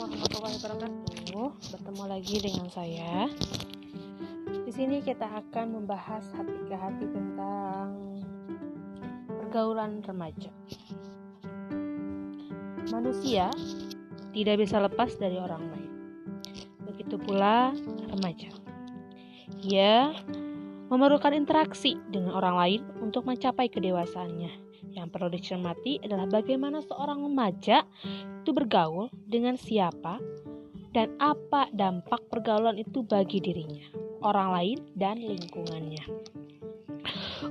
warahmatullahi wabarakatuh. Bertemu lagi dengan saya. Di sini kita akan membahas hati ke hati tentang pergaulan remaja. Manusia tidak bisa lepas dari orang lain. Begitu pula remaja. Ia memerlukan interaksi dengan orang lain untuk mencapai kedewasaannya yang perlu dicermati adalah bagaimana seorang remaja itu bergaul dengan siapa dan apa dampak pergaulan itu bagi dirinya, orang lain, dan lingkungannya.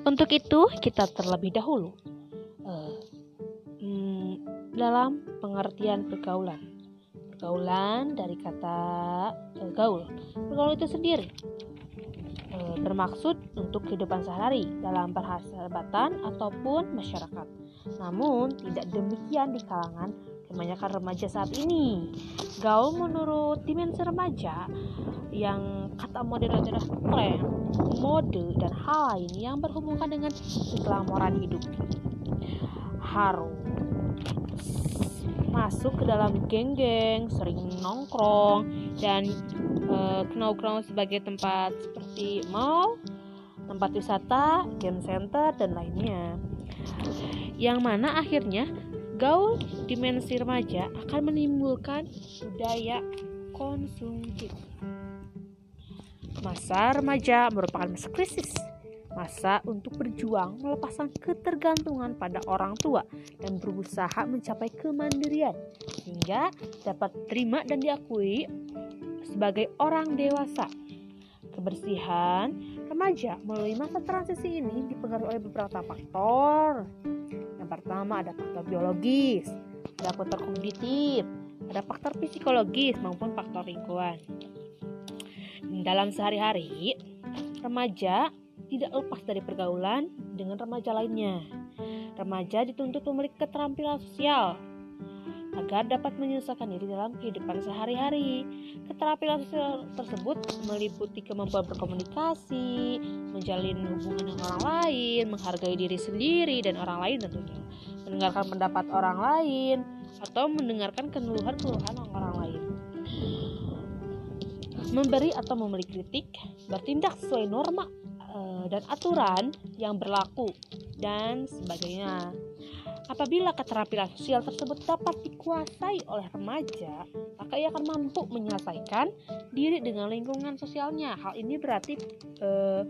Untuk itu, kita terlebih dahulu uh, hmm, dalam pengertian pergaulan. Pergaulan dari kata uh, gaul. Pergaulan itu sendiri uh, bermaksud untuk kehidupan sehari dalam persahabatan ataupun masyarakat. Namun, tidak demikian di kalangan kebanyakan remaja saat ini. Gaul menurut dimensi remaja yang kata modern adalah tren, mode, dan hal lain yang berhubungan dengan keglamoran hidup. Harus masuk ke dalam geng-geng, sering nongkrong, dan uh, kenal-kenal sebagai tempat seperti mall, tempat wisata, game center, dan lainnya. Yang mana akhirnya gaul dimensi remaja akan menimbulkan budaya konsumtif. Masa remaja merupakan masa krisis, masa untuk berjuang melepaskan ketergantungan pada orang tua dan berusaha mencapai kemandirian sehingga dapat terima dan diakui sebagai orang dewasa. Kebersihan remaja melalui masa transisi ini dipengaruhi oleh beberapa faktor. Pertama ada faktor biologis, ada faktor kognitif, ada faktor psikologis maupun faktor lingkungan. Dalam sehari-hari, remaja tidak lepas dari pergaulan dengan remaja lainnya. Remaja dituntut memiliki keterampilan sosial, agar dapat menyelesaikan diri dalam kehidupan sehari-hari. Keterampilan sosial tersebut meliputi kemampuan berkomunikasi, menjalin hubungan dengan orang lain, menghargai diri sendiri dan orang lain tentunya, mendengarkan pendapat orang lain, atau mendengarkan keluhan-keluhan orang lain. Memberi atau memberi kritik, bertindak sesuai norma eh, dan aturan yang berlaku, dan sebagainya. Apabila keterampilan sosial tersebut dapat dikuasai oleh remaja, maka ia akan mampu menyelesaikan diri dengan lingkungan sosialnya. Hal ini berarti uh,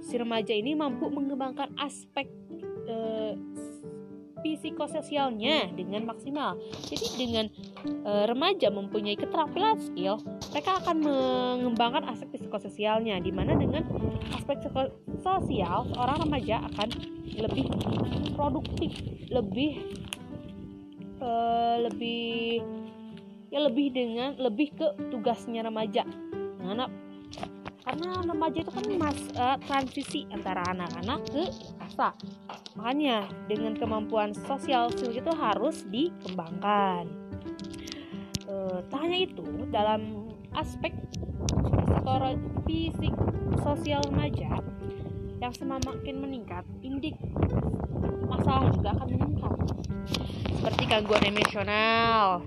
si remaja ini mampu mengembangkan aspek uh, psikososialnya dengan maksimal. Jadi dengan e, remaja mempunyai keterampilan skill, mereka akan mengembangkan aspek psikososialnya di mana dengan aspek sosial seorang remaja akan lebih produktif, lebih e, lebih ya lebih dengan lebih ke tugasnya remaja. Karena karena remaja itu kan mas uh, transisi antara anak-anak ke dewasa makanya dengan kemampuan sosial skill itu harus dikembangkan uh, tak hanya itu dalam aspek fisik sosial remaja yang semakin meningkat indik masalah juga akan meningkat seperti gangguan emosional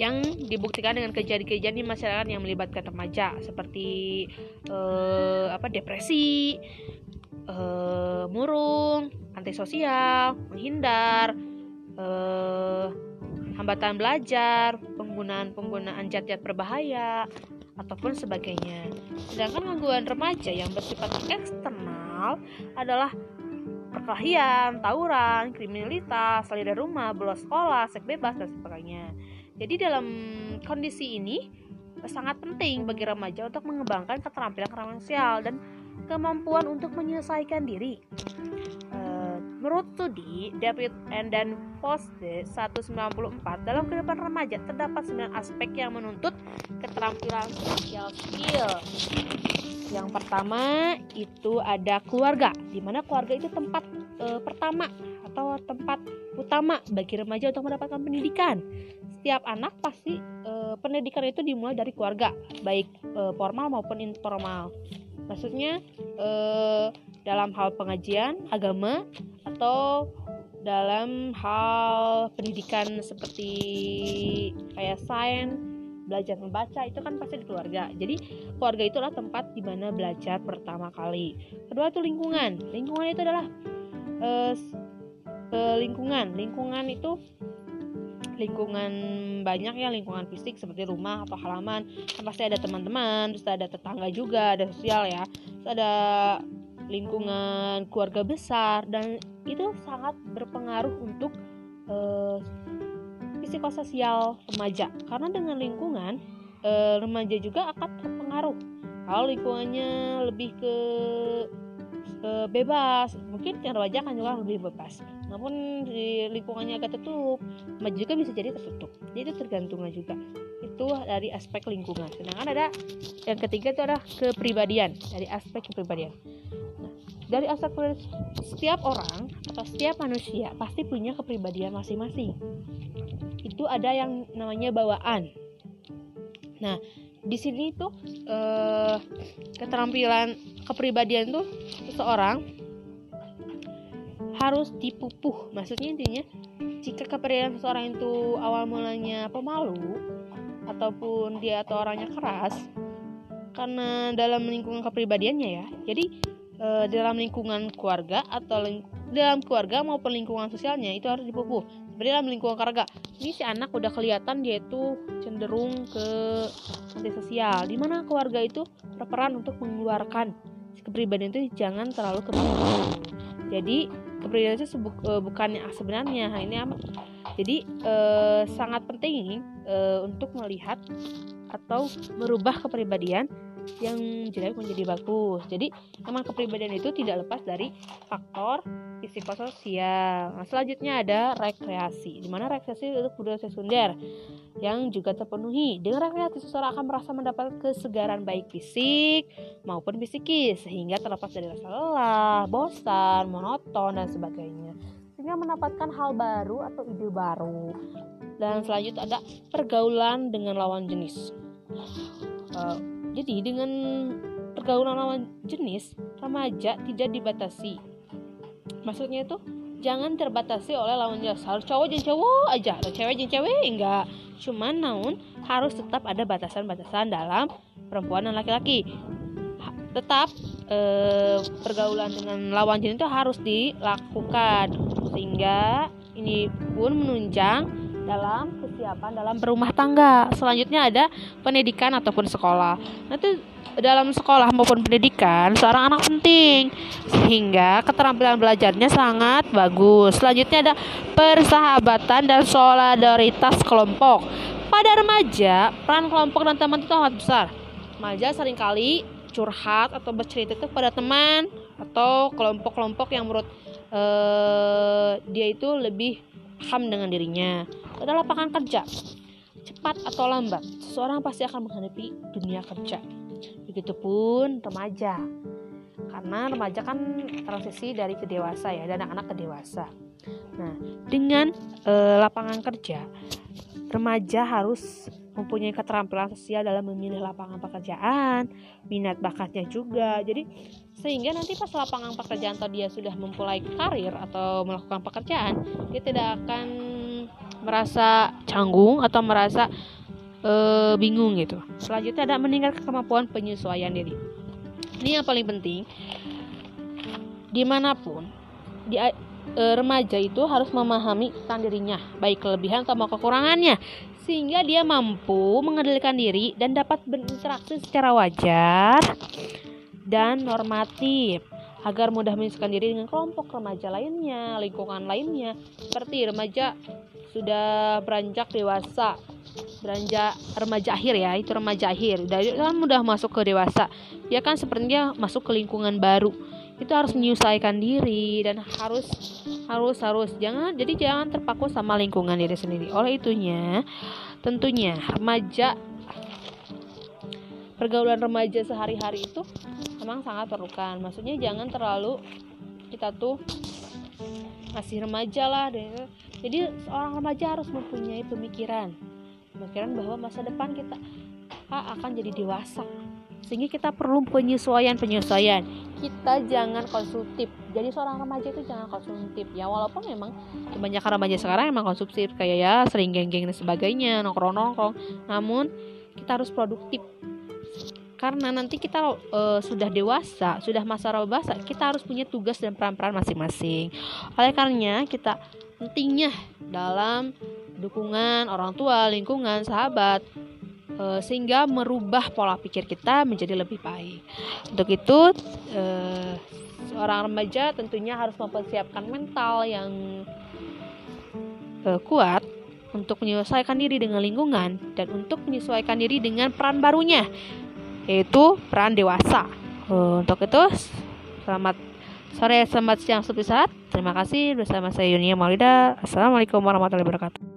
yang dibuktikan dengan kejadian-kejadian di masyarakat yang melibatkan remaja seperti uh, apa depresi, uh, murung, antisosial, menghindar, uh, hambatan belajar, penggunaan-penggunaan zat-zat berbahaya ataupun sebagainya. Sedangkan gangguan remaja yang bersifat eksternal adalah perkelahian, tawuran, kriminalitas, dari rumah, bolos sekolah, seks bebas dan sebagainya. Jadi dalam kondisi ini sangat penting bagi remaja untuk mengembangkan keterampilan sosial dan kemampuan untuk menyelesaikan diri. Uh, menurut studi David and dan Foster 194 dalam kehidupan remaja terdapat 9 aspek yang menuntut keterampilan sosial skill. Yang pertama itu ada keluarga, di mana keluarga itu tempat e, pertama atau tempat utama bagi remaja untuk mendapatkan pendidikan setiap anak pasti e, pendidikan itu dimulai dari keluarga, baik e, formal maupun informal. Maksudnya e, dalam hal pengajian agama atau dalam hal pendidikan seperti kayak sains belajar membaca itu kan pasti di keluarga. Jadi keluarga itu adalah tempat di mana belajar pertama kali. Kedua itu lingkungan. Lingkungan itu adalah uh, uh, lingkungan. Lingkungan itu lingkungan banyak ya lingkungan fisik seperti rumah atau halaman. Kan pasti ada teman-teman terus ada tetangga juga ada sosial ya. Terus ada lingkungan keluarga besar dan itu sangat berpengaruh untuk uh, psikososial remaja. Karena dengan lingkungan uh, remaja juga akan terpengaruh. Kalau lingkungannya lebih ke uh, bebas mungkin yang remaja kan juga lebih bebas. Namun di lingkungannya agak tertutup maju juga bisa jadi tertutup. Jadi itu tergantung juga. Itu dari aspek lingkungan. Sedangkan ada yang ketiga itu adalah kepribadian. Dari aspek kepribadian. Nah, dari aspek setiap orang atau setiap manusia pasti punya kepribadian masing-masing itu ada yang namanya bawaan. Nah di sini tuh eh, keterampilan kepribadian tuh seseorang harus dipupuh. Maksudnya intinya jika kepribadian seseorang itu awal mulanya pemalu ataupun dia atau orangnya keras karena dalam lingkungan kepribadiannya ya. Jadi e, dalam lingkungan keluarga atau ling dalam keluarga maupun lingkungan sosialnya itu harus dipupuh seperti dalam lingkungan keluarga ini si anak udah kelihatan dia itu cenderung ke anti sosial. Di mana keluarga itu berperan untuk mengeluarkan kepribadian itu jangan terlalu ke jadi kepribadian itu uh, bukannya sebenarnya ini amat. Jadi uh, sangat penting uh, untuk melihat atau merubah kepribadian yang jelek menjadi bagus. Jadi memang kepribadian itu tidak lepas dari faktor psikososial nah, selanjutnya ada rekreasi di mana rekreasi itu budaya sekunder yang juga terpenuhi. Dengan rekreasi seseorang akan merasa mendapat kesegaran baik fisik maupun psikis sehingga terlepas dari rasa lelah bosan monoton dan sebagainya. Sehingga mendapatkan hal baru atau ide baru. Dan selanjutnya ada pergaulan dengan lawan jenis. Uh, jadi dengan pergaulan lawan jenis, remaja tidak dibatasi. Maksudnya itu jangan terbatasi oleh lawan jenis. Harus cowok dan cowok aja, atau cewek dan cewek enggak. Cuman namun harus tetap ada batasan-batasan dalam perempuan dan laki-laki. Tetap eh, pergaulan dengan lawan jenis itu harus dilakukan sehingga ini pun menunjang dalam kesiapan dalam berumah tangga. Selanjutnya ada pendidikan ataupun sekolah. Nanti dalam sekolah maupun pendidikan seorang anak penting sehingga keterampilan belajarnya sangat bagus. Selanjutnya ada persahabatan dan solidaritas kelompok. Pada remaja, peran kelompok dan teman itu sangat besar. Remaja sering kali curhat atau bercerita itu pada teman atau kelompok-kelompok yang menurut uh, dia itu lebih paham dengan dirinya adalah lapangan kerja. Cepat atau lambat, seseorang pasti akan menghadapi dunia kerja. Begitupun remaja. Karena remaja kan transisi dari ke dewasa ya, dan anak-anak ke dewasa. Nah, dengan e, lapangan kerja, remaja harus mempunyai keterampilan sosial dalam memilih lapangan pekerjaan, minat bakatnya juga. Jadi sehingga nanti pas lapangan pekerjaan atau dia sudah memulai karir atau melakukan pekerjaan, dia tidak akan merasa canggung atau merasa uh, bingung gitu. Selanjutnya ada meningkatkan kemampuan penyesuaian diri. Ini yang paling penting. Di mana pun di uh, remaja itu harus memahami tentang dirinya, baik kelebihan atau kekurangannya, sehingga dia mampu mengendalikan diri dan dapat berinteraksi secara wajar dan normatif agar mudah menyesuaikan diri dengan kelompok remaja lainnya, lingkungan lainnya, seperti remaja sudah beranjak dewasa. Beranjak remaja akhir ya itu remaja akhir. Dari kan mudah masuk ke dewasa. Dia kan sepertinya masuk ke lingkungan baru. Itu harus menyesuaikan diri dan harus harus harus. Jangan jadi jangan terpaku sama lingkungan diri sendiri. Oleh itunya tentunya remaja pergaulan remaja sehari-hari itu memang sangat perlukan. Maksudnya jangan terlalu kita tuh masih remaja lah jadi seorang remaja harus mempunyai pemikiran. Pemikiran bahwa masa depan kita akan jadi dewasa. Sehingga kita perlu penyesuaian penyesuaian. Kita jangan konsumtif. Jadi seorang remaja itu jangan konsumtif. Ya walaupun memang kebanyakan remaja sekarang emang konsumtif. Kayak ya sering geng-geng dan sebagainya nongkrong-nongkrong. Namun kita harus produktif karena nanti kita uh, sudah dewasa, sudah masa dewasa, kita harus punya tugas dan peran-peran masing-masing. Oleh karenanya, kita pentingnya dalam dukungan orang tua, lingkungan, sahabat, uh, sehingga merubah pola pikir kita menjadi lebih baik. Untuk itu, uh, seorang remaja tentunya harus mempersiapkan mental yang kuat untuk menyesuaikan diri dengan lingkungan dan untuk menyesuaikan diri dengan peran barunya yaitu peran dewasa. Uh, untuk itu, selamat sore, selamat siang, selamat saat. Terima kasih bersama saya Yunia Maulida. Assalamualaikum warahmatullahi wabarakatuh.